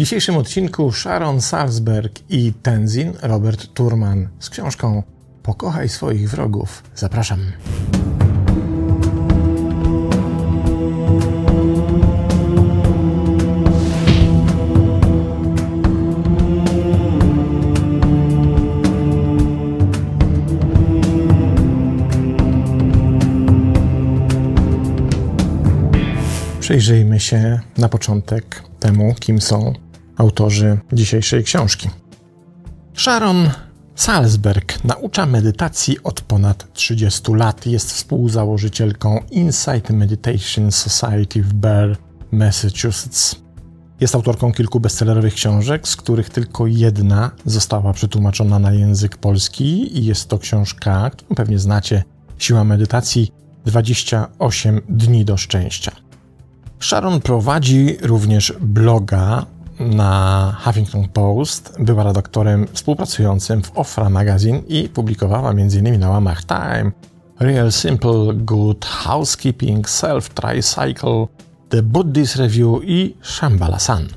dzisiejszym odcinku Sharon Salzberg i Tenzin Robert Turman z książką Pokochaj swoich wrogów. Zapraszam. Przyjrzyjmy się na początek temu, kim są autorzy dzisiejszej książki. Sharon Salzberg naucza medytacji od ponad 30 lat. Jest współzałożycielką Insight Meditation Society w Bear, Massachusetts. Jest autorką kilku bestsellerowych książek, z których tylko jedna została przetłumaczona na język polski i jest to książka, którą pewnie znacie, Siła medytacji 28 dni do szczęścia. Sharon prowadzi również bloga na Huffington Post, była redaktorem współpracującym w Ofra Magazine i publikowała m.in. na łamach Time, Real Simple Good Housekeeping, Self Tricycle, The Buddhist Review i Shambhala Sun.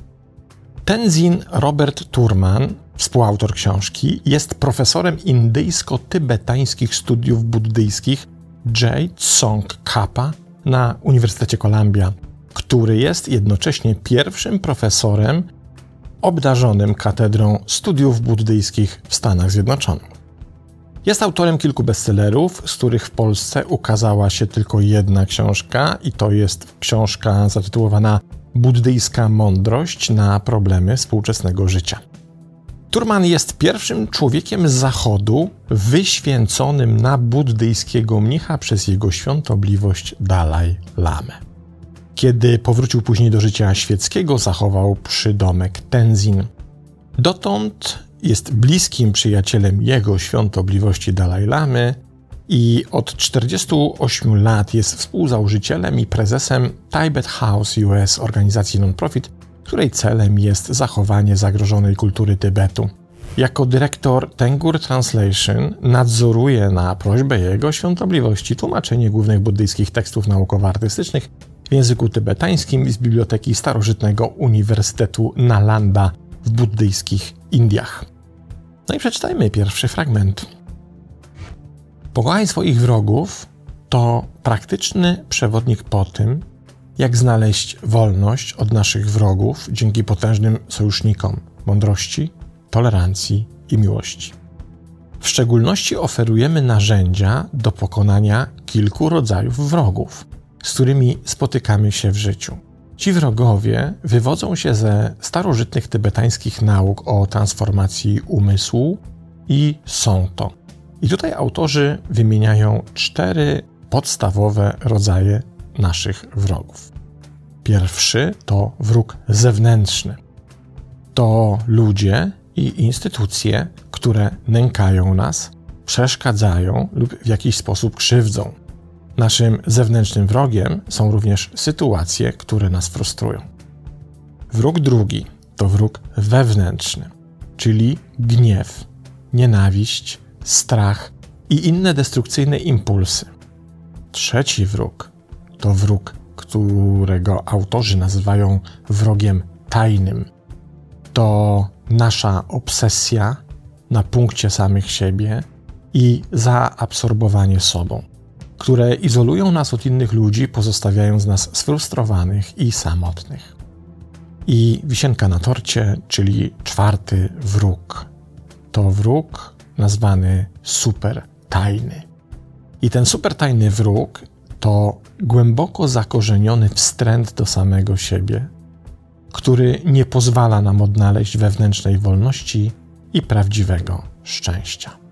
Tenzin Robert Turman, współautor książki, jest profesorem indyjsko-tybetańskich studiów buddyjskich J. Tsong Kappa na Uniwersytecie Columbia który jest jednocześnie pierwszym profesorem obdarzonym katedrą studiów buddyjskich w Stanach Zjednoczonych. Jest autorem kilku bestsellerów, z których w Polsce ukazała się tylko jedna książka, i to jest książka zatytułowana Buddyjska mądrość na problemy współczesnego życia. Turman jest pierwszym człowiekiem z Zachodu wyświęconym na buddyjskiego mnicha przez jego świątobliwość Dalaj Lamę. Kiedy powrócił później do życia świeckiego, zachował przydomek Tenzin. Dotąd jest bliskim przyjacielem jego świątobliwości Dalaj Lamy i od 48 lat jest współzałożycielem i prezesem Tibet House US, organizacji non-profit, której celem jest zachowanie zagrożonej kultury Tybetu. Jako dyrektor Tengur Translation nadzoruje na prośbę jego świątobliwości tłumaczenie głównych buddyjskich tekstów naukowo-artystycznych w języku tybetańskim z Biblioteki Starożytnego Uniwersytetu Nalanda w buddyjskich Indiach. No i przeczytajmy pierwszy fragment. Pokochaj swoich wrogów to praktyczny przewodnik po tym, jak znaleźć wolność od naszych wrogów dzięki potężnym sojusznikom mądrości, tolerancji i miłości. W szczególności oferujemy narzędzia do pokonania kilku rodzajów wrogów, z którymi spotykamy się w życiu. Ci wrogowie wywodzą się ze starożytnych tybetańskich nauk o transformacji umysłu i są to. I tutaj autorzy wymieniają cztery podstawowe rodzaje naszych wrogów. Pierwszy to wróg zewnętrzny. To ludzie i instytucje, które nękają nas, przeszkadzają lub w jakiś sposób krzywdzą. Naszym zewnętrznym wrogiem są również sytuacje, które nas frustrują. Wróg drugi to wróg wewnętrzny, czyli gniew, nienawiść, strach i inne destrukcyjne impulsy. Trzeci wróg to wróg, którego autorzy nazywają wrogiem tajnym. To nasza obsesja na punkcie samych siebie i zaabsorbowanie sobą które izolują nas od innych ludzi, pozostawiając nas sfrustrowanych i samotnych. I wisienka na torcie, czyli czwarty wróg. To wróg nazwany super tajny. I ten super tajny wróg to głęboko zakorzeniony wstręt do samego siebie, który nie pozwala nam odnaleźć wewnętrznej wolności i prawdziwego szczęścia.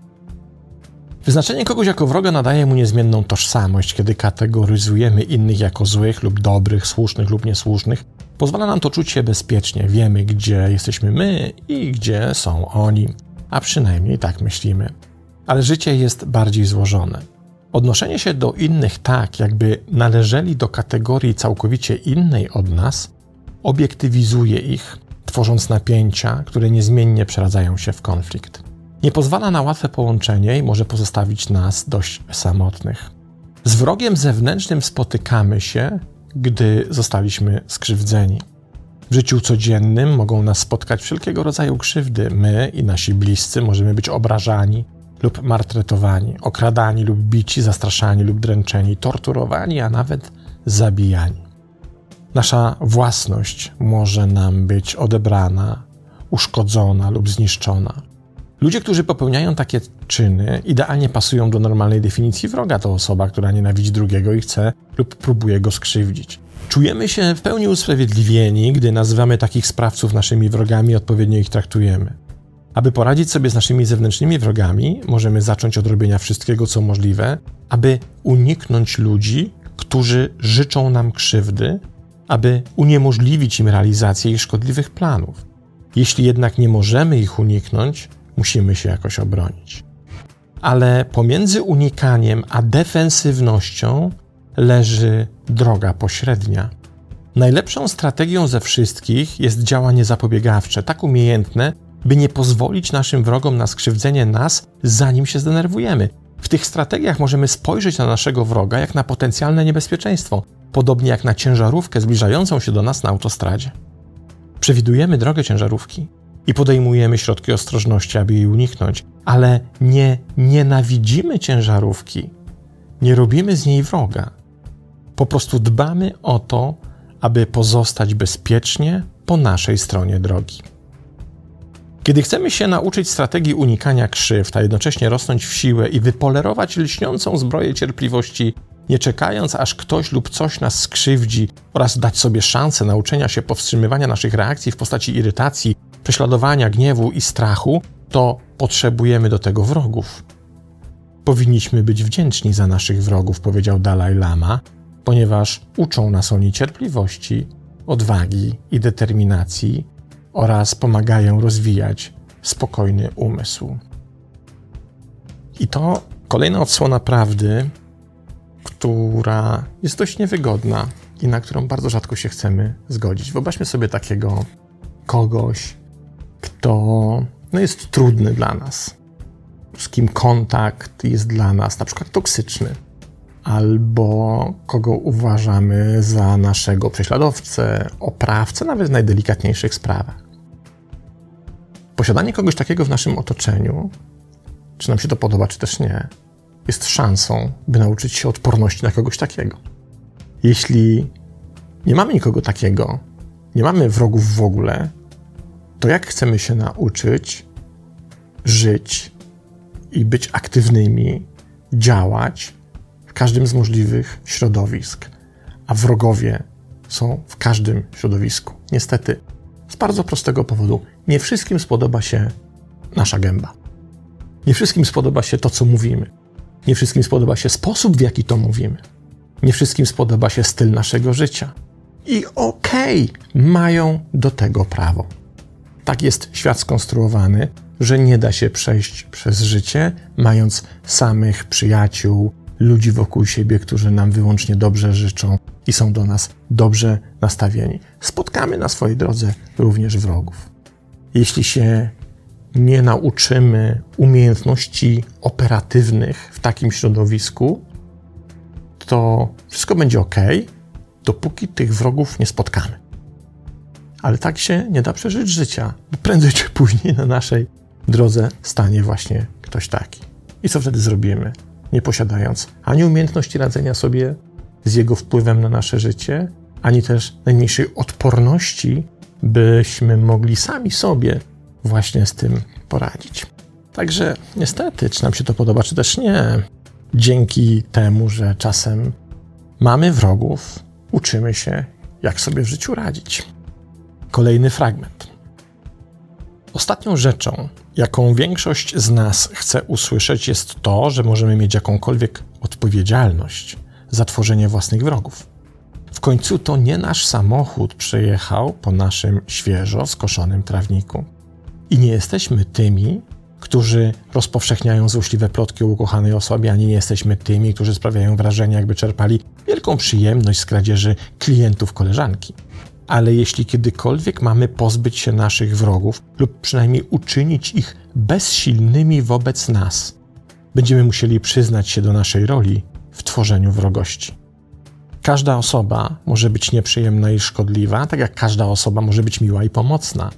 Wyznaczenie kogoś jako wroga nadaje mu niezmienną tożsamość, kiedy kategoryzujemy innych jako złych lub dobrych, słusznych lub niesłusznych. Pozwala nam to czuć się bezpiecznie, wiemy gdzie jesteśmy my i gdzie są oni, a przynajmniej tak myślimy. Ale życie jest bardziej złożone. Odnoszenie się do innych tak, jakby należeli do kategorii całkowicie innej od nas, obiektywizuje ich, tworząc napięcia, które niezmiennie przeradzają się w konflikt nie pozwala na łatwe połączenie i może pozostawić nas dość samotnych. Z wrogiem zewnętrznym spotykamy się, gdy zostaliśmy skrzywdzeni. W życiu codziennym mogą nas spotkać wszelkiego rodzaju krzywdy. My i nasi bliscy możemy być obrażani lub martretowani, okradani lub bici, zastraszani lub dręczeni, torturowani, a nawet zabijani. Nasza własność może nam być odebrana, uszkodzona lub zniszczona. Ludzie, którzy popełniają takie czyny, idealnie pasują do normalnej definicji wroga. To osoba, która nienawidzi drugiego i chce lub próbuje go skrzywdzić. Czujemy się w pełni usprawiedliwieni, gdy nazywamy takich sprawców naszymi wrogami i odpowiednio ich traktujemy. Aby poradzić sobie z naszymi zewnętrznymi wrogami, możemy zacząć od robienia wszystkiego, co możliwe, aby uniknąć ludzi, którzy życzą nam krzywdy, aby uniemożliwić im realizację ich szkodliwych planów. Jeśli jednak nie możemy ich uniknąć, musimy się jakoś obronić. Ale pomiędzy unikaniem a defensywnością leży droga pośrednia. Najlepszą strategią ze wszystkich jest działanie zapobiegawcze, tak umiejętne, by nie pozwolić naszym wrogom na skrzywdzenie nas, zanim się zdenerwujemy. W tych strategiach możemy spojrzeć na naszego wroga jak na potencjalne niebezpieczeństwo, podobnie jak na ciężarówkę zbliżającą się do nas na autostradzie. Przewidujemy drogę ciężarówki i podejmujemy środki ostrożności, aby jej uniknąć, ale nie nienawidzimy ciężarówki, nie robimy z niej wroga. Po prostu dbamy o to, aby pozostać bezpiecznie po naszej stronie drogi. Kiedy chcemy się nauczyć strategii unikania krzywd, a jednocześnie rosnąć w siłę i wypolerować lśniącą zbroję cierpliwości, nie czekając aż ktoś lub coś nas skrzywdzi, oraz dać sobie szansę nauczenia się powstrzymywania naszych reakcji w postaci irytacji, prześladowania, gniewu i strachu, to potrzebujemy do tego wrogów. Powinniśmy być wdzięczni za naszych wrogów, powiedział Dalai Lama, ponieważ uczą nas oni cierpliwości, odwagi i determinacji oraz pomagają rozwijać spokojny umysł. I to kolejna odsłona prawdy, która jest dość niewygodna i na którą bardzo rzadko się chcemy zgodzić. Wyobraźmy sobie takiego kogoś, kto no, jest trudny dla nas, z kim kontakt jest dla nas na przykład toksyczny, albo kogo uważamy za naszego prześladowcę, oprawcę, nawet w najdelikatniejszych sprawach. Posiadanie kogoś takiego w naszym otoczeniu, czy nam się to podoba, czy też nie, jest szansą, by nauczyć się odporności na kogoś takiego. Jeśli nie mamy nikogo takiego, nie mamy wrogów w ogóle, to jak chcemy się nauczyć żyć i być aktywnymi, działać w każdym z możliwych środowisk, a wrogowie są w każdym środowisku. Niestety, z bardzo prostego powodu, nie wszystkim spodoba się nasza gęba. Nie wszystkim spodoba się to, co mówimy. Nie wszystkim spodoba się sposób, w jaki to mówimy. Nie wszystkim spodoba się styl naszego życia. I okej, okay, mają do tego prawo. Tak jest świat skonstruowany, że nie da się przejść przez życie, mając samych przyjaciół, ludzi wokół siebie, którzy nam wyłącznie dobrze życzą i są do nas dobrze nastawieni. Spotkamy na swojej drodze również wrogów. Jeśli się nie nauczymy umiejętności operatywnych w takim środowisku, to wszystko będzie ok, dopóki tych wrogów nie spotkamy. Ale tak się nie da przeżyć życia, bo prędzej czy później na naszej drodze stanie właśnie ktoś taki. I co wtedy zrobimy? Nie posiadając ani umiejętności radzenia sobie z jego wpływem na nasze życie, ani też najmniejszej odporności, byśmy mogli sami sobie właśnie z tym poradzić. Także niestety, czy nam się to podoba, czy też nie, dzięki temu, że czasem mamy wrogów, uczymy się, jak sobie w życiu radzić. Kolejny fragment. Ostatnią rzeczą, jaką większość z nas chce usłyszeć, jest to, że możemy mieć jakąkolwiek odpowiedzialność za tworzenie własnych wrogów. W końcu to nie nasz samochód przejechał po naszym świeżo skoszonym trawniku. I nie jesteśmy tymi, którzy rozpowszechniają złośliwe plotki o ukochanej osobie, ani nie jesteśmy tymi, którzy sprawiają wrażenie, jakby czerpali wielką przyjemność z kradzieży klientów koleżanki. Ale jeśli kiedykolwiek mamy pozbyć się naszych wrogów, lub przynajmniej uczynić ich bezsilnymi wobec nas, będziemy musieli przyznać się do naszej roli w tworzeniu wrogości. Każda osoba może być nieprzyjemna i szkodliwa, tak jak każda osoba może być miła i pomocna.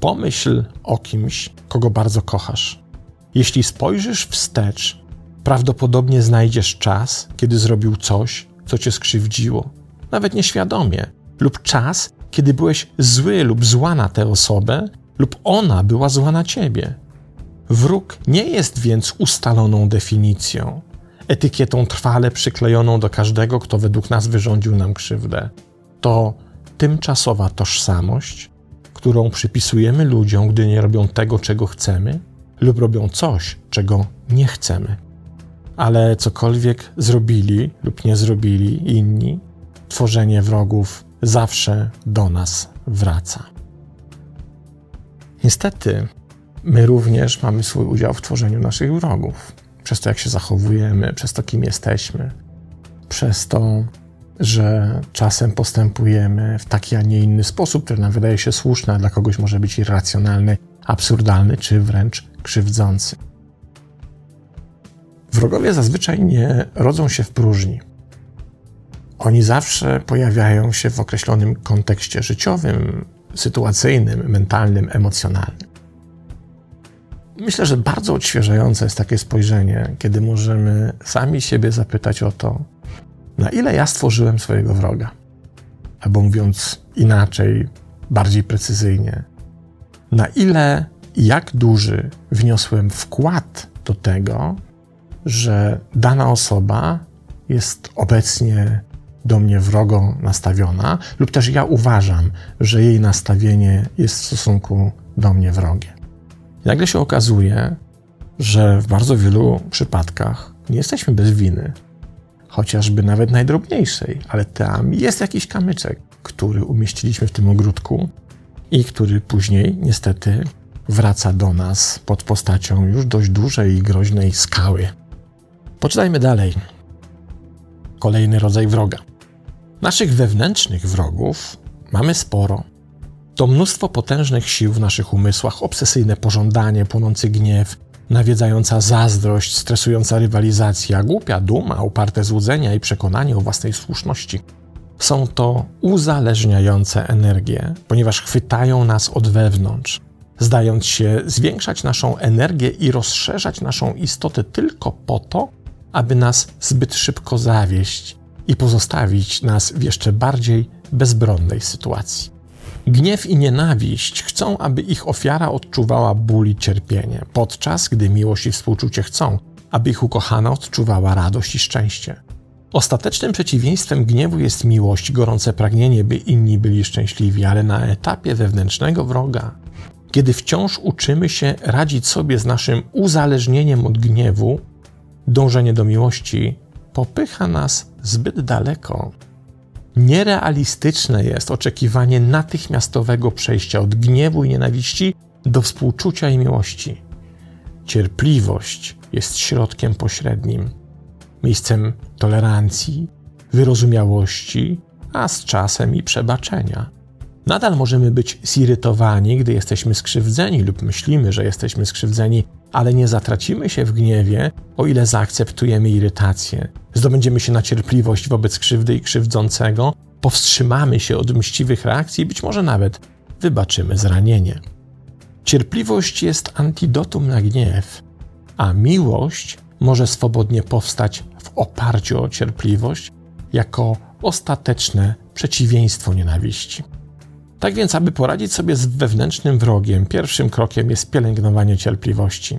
Pomyśl o kimś, kogo bardzo kochasz. Jeśli spojrzysz wstecz, prawdopodobnie znajdziesz czas, kiedy zrobił coś, co cię skrzywdziło, nawet nieświadomie, lub czas, kiedy byłeś zły lub zła na tę osobę, lub ona była zła na ciebie. Wróg nie jest więc ustaloną definicją, etykietą trwale przyklejoną do każdego, kto według nas wyrządził nam krzywdę. To tymczasowa tożsamość, którą przypisujemy ludziom, gdy nie robią tego, czego chcemy, lub robią coś, czego nie chcemy. Ale cokolwiek zrobili lub nie zrobili inni, tworzenie wrogów zawsze do nas wraca. Niestety, my również mamy swój udział w tworzeniu naszych wrogów. Przez to, jak się zachowujemy, przez to, kim jesteśmy, przez to, że czasem postępujemy w taki, a nie inny sposób, który nam wydaje się słuszny, a dla kogoś może być irracjonalny, absurdalny czy wręcz krzywdzący. Wrogowie zazwyczaj nie rodzą się w próżni. Oni zawsze pojawiają się w określonym kontekście życiowym, sytuacyjnym, mentalnym, emocjonalnym. Myślę, że bardzo odświeżające jest takie spojrzenie, kiedy możemy sami siebie zapytać o to, na ile ja stworzyłem swojego wroga. Albo mówiąc inaczej, bardziej precyzyjnie, na ile i jak duży wniosłem wkład do tego, że dana osoba jest obecnie do mnie wrogo nastawiona, lub też ja uważam, że jej nastawienie jest w stosunku do mnie wrogie. Nagle się okazuje, że w bardzo wielu przypadkach nie jesteśmy bez winy, chociażby nawet najdrobniejszej, ale tam jest jakiś kamyczek, który umieściliśmy w tym ogródku i który później niestety wraca do nas pod postacią już dość dużej i groźnej skały. Poczytajmy dalej. Kolejny rodzaj wroga. Naszych wewnętrznych wrogów mamy sporo. To mnóstwo potężnych sił w naszych umysłach, obsesyjne pożądanie, płonący gniew, nawiedzająca zazdrość, stresująca rywalizacja, głupia duma, uparte złudzenia i przekonanie o własnej słuszności. Są to uzależniające energie, ponieważ chwytają nas od wewnątrz, zdając się zwiększać naszą energię i rozszerzać naszą istotę tylko po to, aby nas zbyt szybko zawieść i pozostawić nas w jeszcze bardziej bezbronnej sytuacji. Gniew i nienawiść chcą, aby ich ofiara odczuwała ból i cierpienie, podczas gdy miłość i współczucie chcą, aby ich ukochana odczuwała radość i szczęście. Ostatecznym przeciwieństwem gniewu jest miłość, gorące pragnienie, by inni byli szczęśliwi, ale na etapie wewnętrznego wroga, kiedy wciąż uczymy się radzić sobie z naszym uzależnieniem od gniewu, dążenie do miłości popycha nas zbyt daleko. Nierealistyczne jest oczekiwanie natychmiastowego przejścia od gniewu i nienawiści do współczucia i miłości. Cierpliwość jest środkiem pośrednim, miejscem tolerancji, wyrozumiałości, a z czasem i przebaczenia. Nadal możemy być zirytowani, gdy jesteśmy skrzywdzeni lub myślimy, że jesteśmy skrzywdzeni, ale nie zatracimy się w gniewie, o ile zaakceptujemy irytację. Zdobędziemy się na cierpliwość wobec krzywdy i krzywdzącego, powstrzymamy się od mściwych reakcji i być może nawet wybaczymy zranienie. Cierpliwość jest antidotum na gniew, a miłość może swobodnie powstać w oparciu o cierpliwość jako ostateczne przeciwieństwo nienawiści. Tak więc, aby poradzić sobie z wewnętrznym wrogiem, pierwszym krokiem jest pielęgnowanie cierpliwości.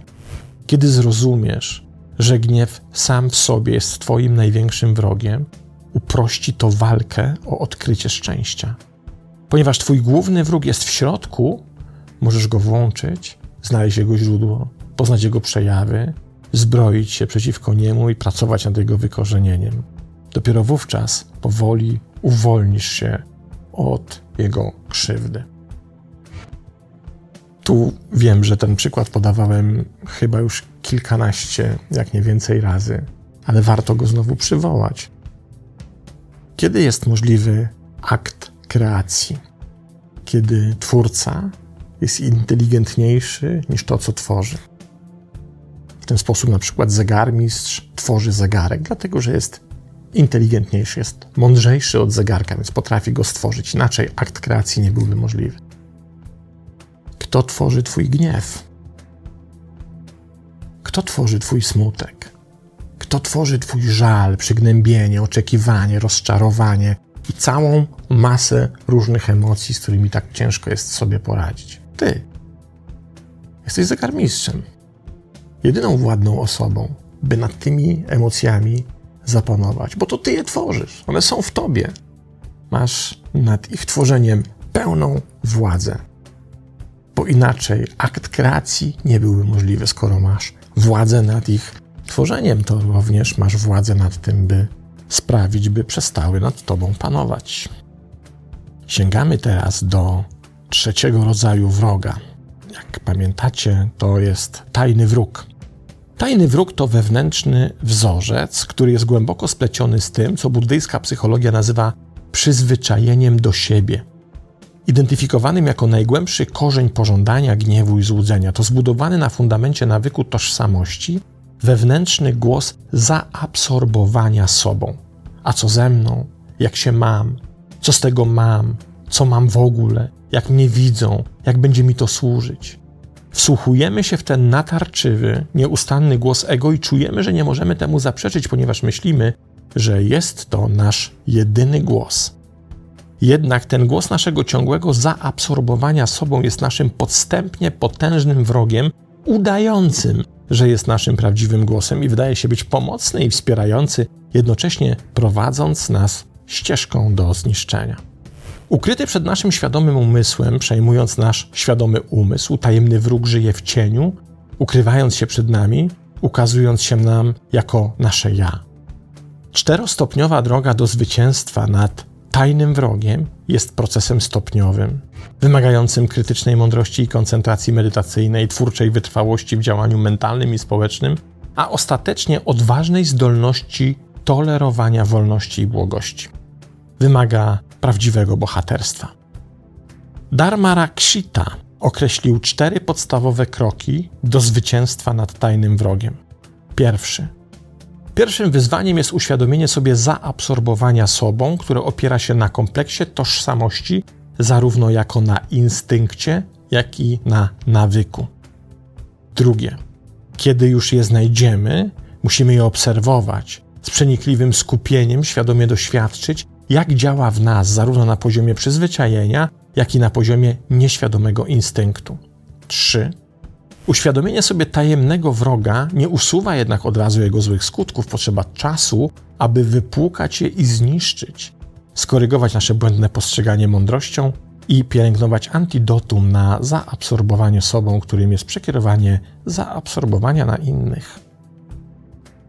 Kiedy zrozumiesz, że gniew sam w sobie jest Twoim największym wrogiem, uprości to walkę o odkrycie szczęścia. Ponieważ Twój główny wróg jest w środku, możesz go włączyć, znaleźć jego źródło, poznać jego przejawy, zbroić się przeciwko niemu i pracować nad jego wykorzenieniem. Dopiero wówczas powoli uwolnisz się od jego krzywdy. Tu wiem, że ten przykład podawałem chyba już kilkanaście, jak nie więcej razy, ale warto go znowu przywołać. Kiedy jest możliwy akt kreacji? Kiedy twórca jest inteligentniejszy niż to, co tworzy. W ten sposób na przykład zegarmistrz tworzy zegarek, dlatego że jest inteligentniejszy, jest mądrzejszy od zegarka, więc potrafi go stworzyć. Inaczej akt kreacji nie byłby możliwy. Kto tworzy Twój gniew? Kto tworzy Twój smutek? Kto tworzy Twój żal, przygnębienie, oczekiwanie, rozczarowanie i całą masę różnych emocji, z którymi tak ciężko jest sobie poradzić? Ty. Jesteś zegarmistrzem. Jedyną władną osobą, by nad tymi emocjami zapanować, bo to Ty je tworzysz. One są w Tobie. Masz nad ich tworzeniem pełną władzę. Bo inaczej akt kreacji nie byłby możliwy, skoro masz władzę nad ich tworzeniem, to również masz władzę nad tym, by sprawić, by przestały nad Tobą panować. Sięgamy teraz do trzeciego rodzaju wroga. Jak pamiętacie, to jest tajny wróg. Tajny wróg to wewnętrzny wzorzec, który jest głęboko spleciony z tym, co buddyjska psychologia nazywa przyzwyczajeniem do siebie. Identyfikowanym jako najgłębszy korzeń pożądania, gniewu i złudzenia, to zbudowany na fundamencie nawyku tożsamości wewnętrzny głos zaabsorbowania sobą. A co ze mną? Jak się mam? Co z tego mam? Co mam w ogóle? Jak mnie widzą? Jak będzie mi to służyć? Wsłuchujemy się w ten natarczywy, nieustanny głos ego i czujemy, że nie możemy temu zaprzeczyć, ponieważ myślimy, że jest to nasz jedyny głos. Jednak ten głos naszego ciągłego zaabsorbowania sobą jest naszym podstępnie potężnym wrogiem, udającym, że jest naszym prawdziwym głosem i wydaje się być pomocny i wspierający, jednocześnie prowadząc nas ścieżką do zniszczenia. Ukryty przed naszym świadomym umysłem, przejmując nasz świadomy umysł, tajemny wróg żyje w cieniu, ukrywając się przed nami, ukazując się nam jako nasze ja. Czterostopniowa droga do zwycięstwa nad tajnym wrogiem jest procesem stopniowym, wymagającym krytycznej mądrości i koncentracji medytacyjnej, twórczej wytrwałości w działaniu mentalnym i społecznym, a ostatecznie odważnej zdolności tolerowania wolności i błogości. Wymaga prawdziwego bohaterstwa. Dharma Rakshita określił cztery podstawowe kroki do zwycięstwa nad tajnym wrogiem. Pierwszy. Pierwszym wyzwaniem jest uświadomienie sobie zaabsorbowania sobą, które opiera się na kompleksie tożsamości, zarówno jako na instynkcie, jak i na nawyku. Drugie. Kiedy już je znajdziemy, musimy je obserwować, z przenikliwym skupieniem świadomie doświadczyć, jak działa w nas, zarówno na poziomie przyzwyczajenia, jak i na poziomie nieświadomego instynktu. 3. Uświadomienie sobie tajemnego wroga nie usuwa jednak od razu jego złych skutków. Potrzeba czasu, aby wypłukać je i zniszczyć, skorygować nasze błędne postrzeganie mądrością i pielęgnować antidotum na zaabsorbowanie sobą, którym jest przekierowanie zaabsorbowania na innych.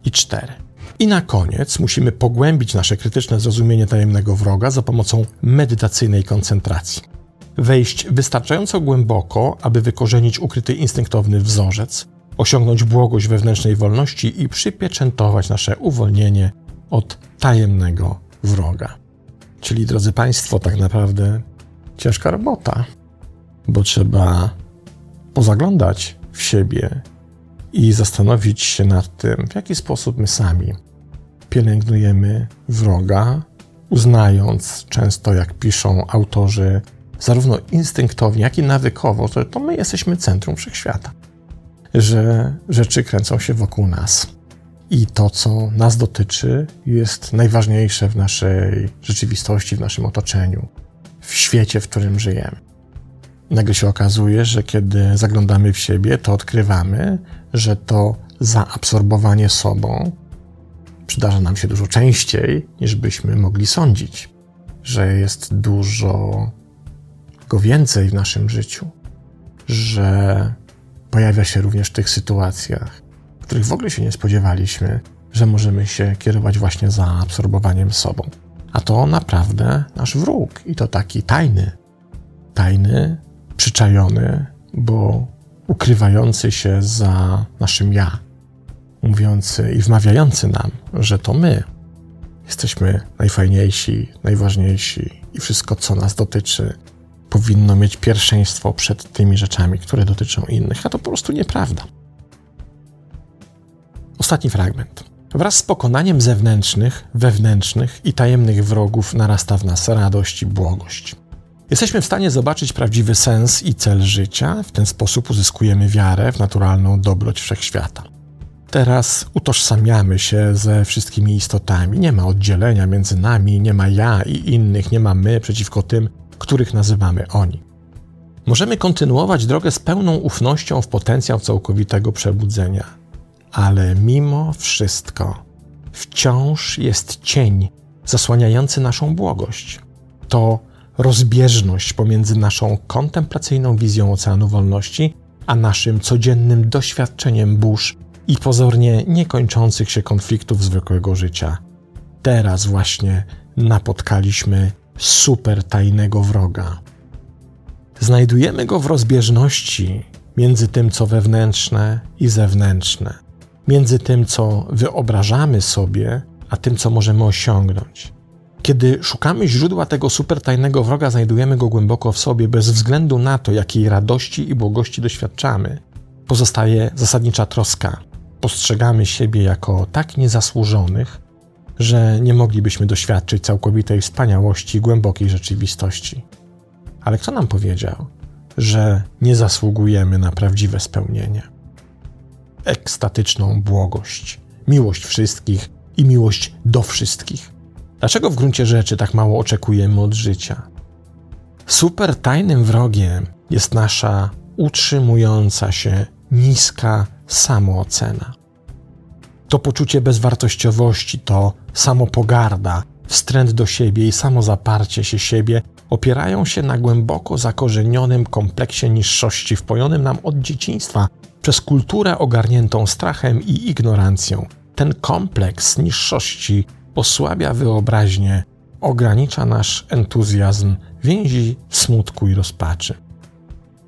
I cztery. I na koniec musimy pogłębić nasze krytyczne zrozumienie tajemnego wroga za pomocą medytacyjnej koncentracji. Wejść wystarczająco głęboko, aby wykorzenić ukryty instynktowny wzorzec, osiągnąć błogość wewnętrznej wolności i przypieczętować nasze uwolnienie od tajemnego wroga. Czyli, drodzy Państwo, tak naprawdę ciężka robota, bo trzeba pozaglądać w siebie i zastanowić się nad tym, w jaki sposób my sami pielęgnujemy wroga, uznając często, jak piszą autorzy, zarówno instynktownie, jak i nawykowo, że to my jesteśmy centrum wszechświata, że rzeczy kręcą się wokół nas. I to, co nas dotyczy, jest najważniejsze w naszej rzeczywistości, w naszym otoczeniu, w świecie, w którym żyjemy. Nagle się okazuje, że kiedy zaglądamy w siebie, to odkrywamy, że to zaabsorbowanie sobą przydarza nam się dużo częściej, niż byśmy mogli sądzić, że jest dużo go więcej w naszym życiu, że pojawia się również w tych sytuacjach, w których w ogóle się nie spodziewaliśmy, że możemy się kierować właśnie zaabsorbowaniem sobą. A to naprawdę nasz wróg i to taki tajny, tajny, przyczajony, bo ukrywający się za naszym ja, mówiący i wmawiający nam, że to my jesteśmy najfajniejsi, najważniejsi i wszystko, co nas dotyczy, powinno mieć pierwszeństwo przed tymi rzeczami, które dotyczą innych, a to po prostu nieprawda. Ostatni fragment. Wraz z pokonaniem zewnętrznych, wewnętrznych i tajemnych wrogów narasta w nas radość i błogość. Jesteśmy w stanie zobaczyć prawdziwy sens i cel życia, w ten sposób uzyskujemy wiarę w naturalną dobroć wszechświata. Teraz utożsamiamy się ze wszystkimi istotami. Nie ma oddzielenia między nami, nie ma ja i innych, nie ma my przeciwko tym, których nazywamy oni. Możemy kontynuować drogę z pełną ufnością w potencjał całkowitego przebudzenia, ale mimo wszystko wciąż jest cień zasłaniający naszą błogość. To rozbieżność pomiędzy naszą kontemplacyjną wizją oceanu wolności, a naszym codziennym doświadczeniem burz i pozornie niekończących się konfliktów zwykłego życia. Teraz właśnie napotkaliśmy super tajnego wroga. Znajdujemy go w rozbieżności między tym, co wewnętrzne i zewnętrzne, między tym, co wyobrażamy sobie, a tym, co możemy osiągnąć. Kiedy szukamy źródła tego supertajnego wroga, znajdujemy go głęboko w sobie, bez względu na to, jakiej radości i błogości doświadczamy. Pozostaje zasadnicza troska. Postrzegamy siebie jako tak niezasłużonych, że nie moglibyśmy doświadczyć całkowitej wspaniałości głębokiej rzeczywistości. Ale kto nam powiedział, że nie zasługujemy na prawdziwe spełnienie? Ekstatyczną błogość, miłość wszystkich i miłość do wszystkich. Dlaczego w gruncie rzeczy tak mało oczekujemy od życia? Super tajnym wrogiem jest nasza utrzymująca się niska samoocena. To poczucie bezwartościowości, to samopogarda, wstręt do siebie i samozaparcie się siebie opierają się na głęboko zakorzenionym kompleksie niższości wpojonym nam od dzieciństwa przez kulturę ogarniętą strachem i ignorancją. Ten kompleks niższości osłabia wyobraźnię, ogranicza nasz entuzjazm, więzi smutku i rozpaczy.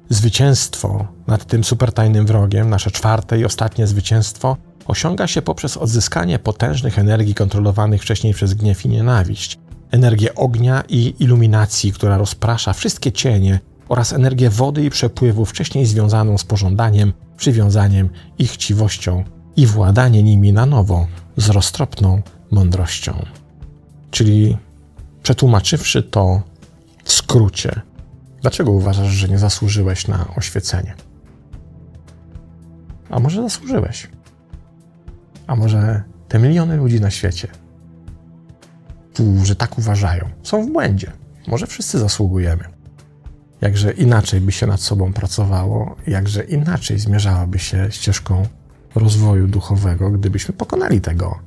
Zwycięstwo nad tym supertajnym wrogiem, nasze czwarte i ostatnie zwycięstwo, osiąga się poprzez odzyskanie potężnych energii kontrolowanych wcześniej przez gniew i nienawiść, energię ognia i iluminacji, która rozprasza wszystkie cienie, oraz energię wody i przepływu, wcześniej związaną z pożądaniem, przywiązaniem i chciwością, i władanie nimi na nowo z roztropną mądrością. Czyli przetłumaczywszy to w skrócie, dlaczego uważasz, że nie zasłużyłeś na oświecenie? A może zasłużyłeś? A może te miliony ludzi na świecie, że tak uważają, są w błędzie? Może wszyscy zasługujemy. Jakże inaczej by się nad sobą pracowało, jakże inaczej zmierzałaby się ścieżką rozwoju duchowego, gdybyśmy pokonali tego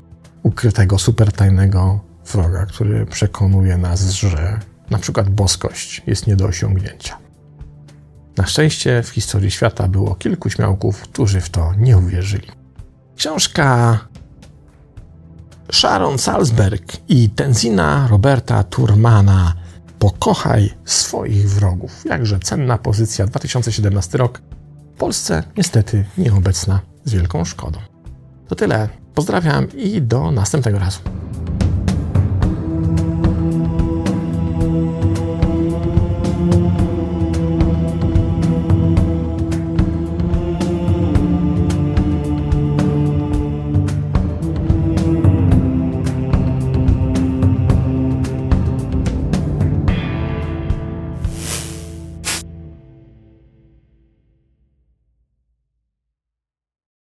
ukrytego, supertajnego wroga, który przekonuje nas, że na przykład boskość jest nie do osiągnięcia. Na szczęście w historii świata było kilku śmiałków, którzy w to nie uwierzyli. Książka Sharon Salzberg i Tenzina Roberta Turmana Pokochaj swoich wrogów. Jakże cenna pozycja 2017 rok. W Polsce niestety nieobecna z wielką szkodą. To tyle. Pozdrawiam i do następnego razu.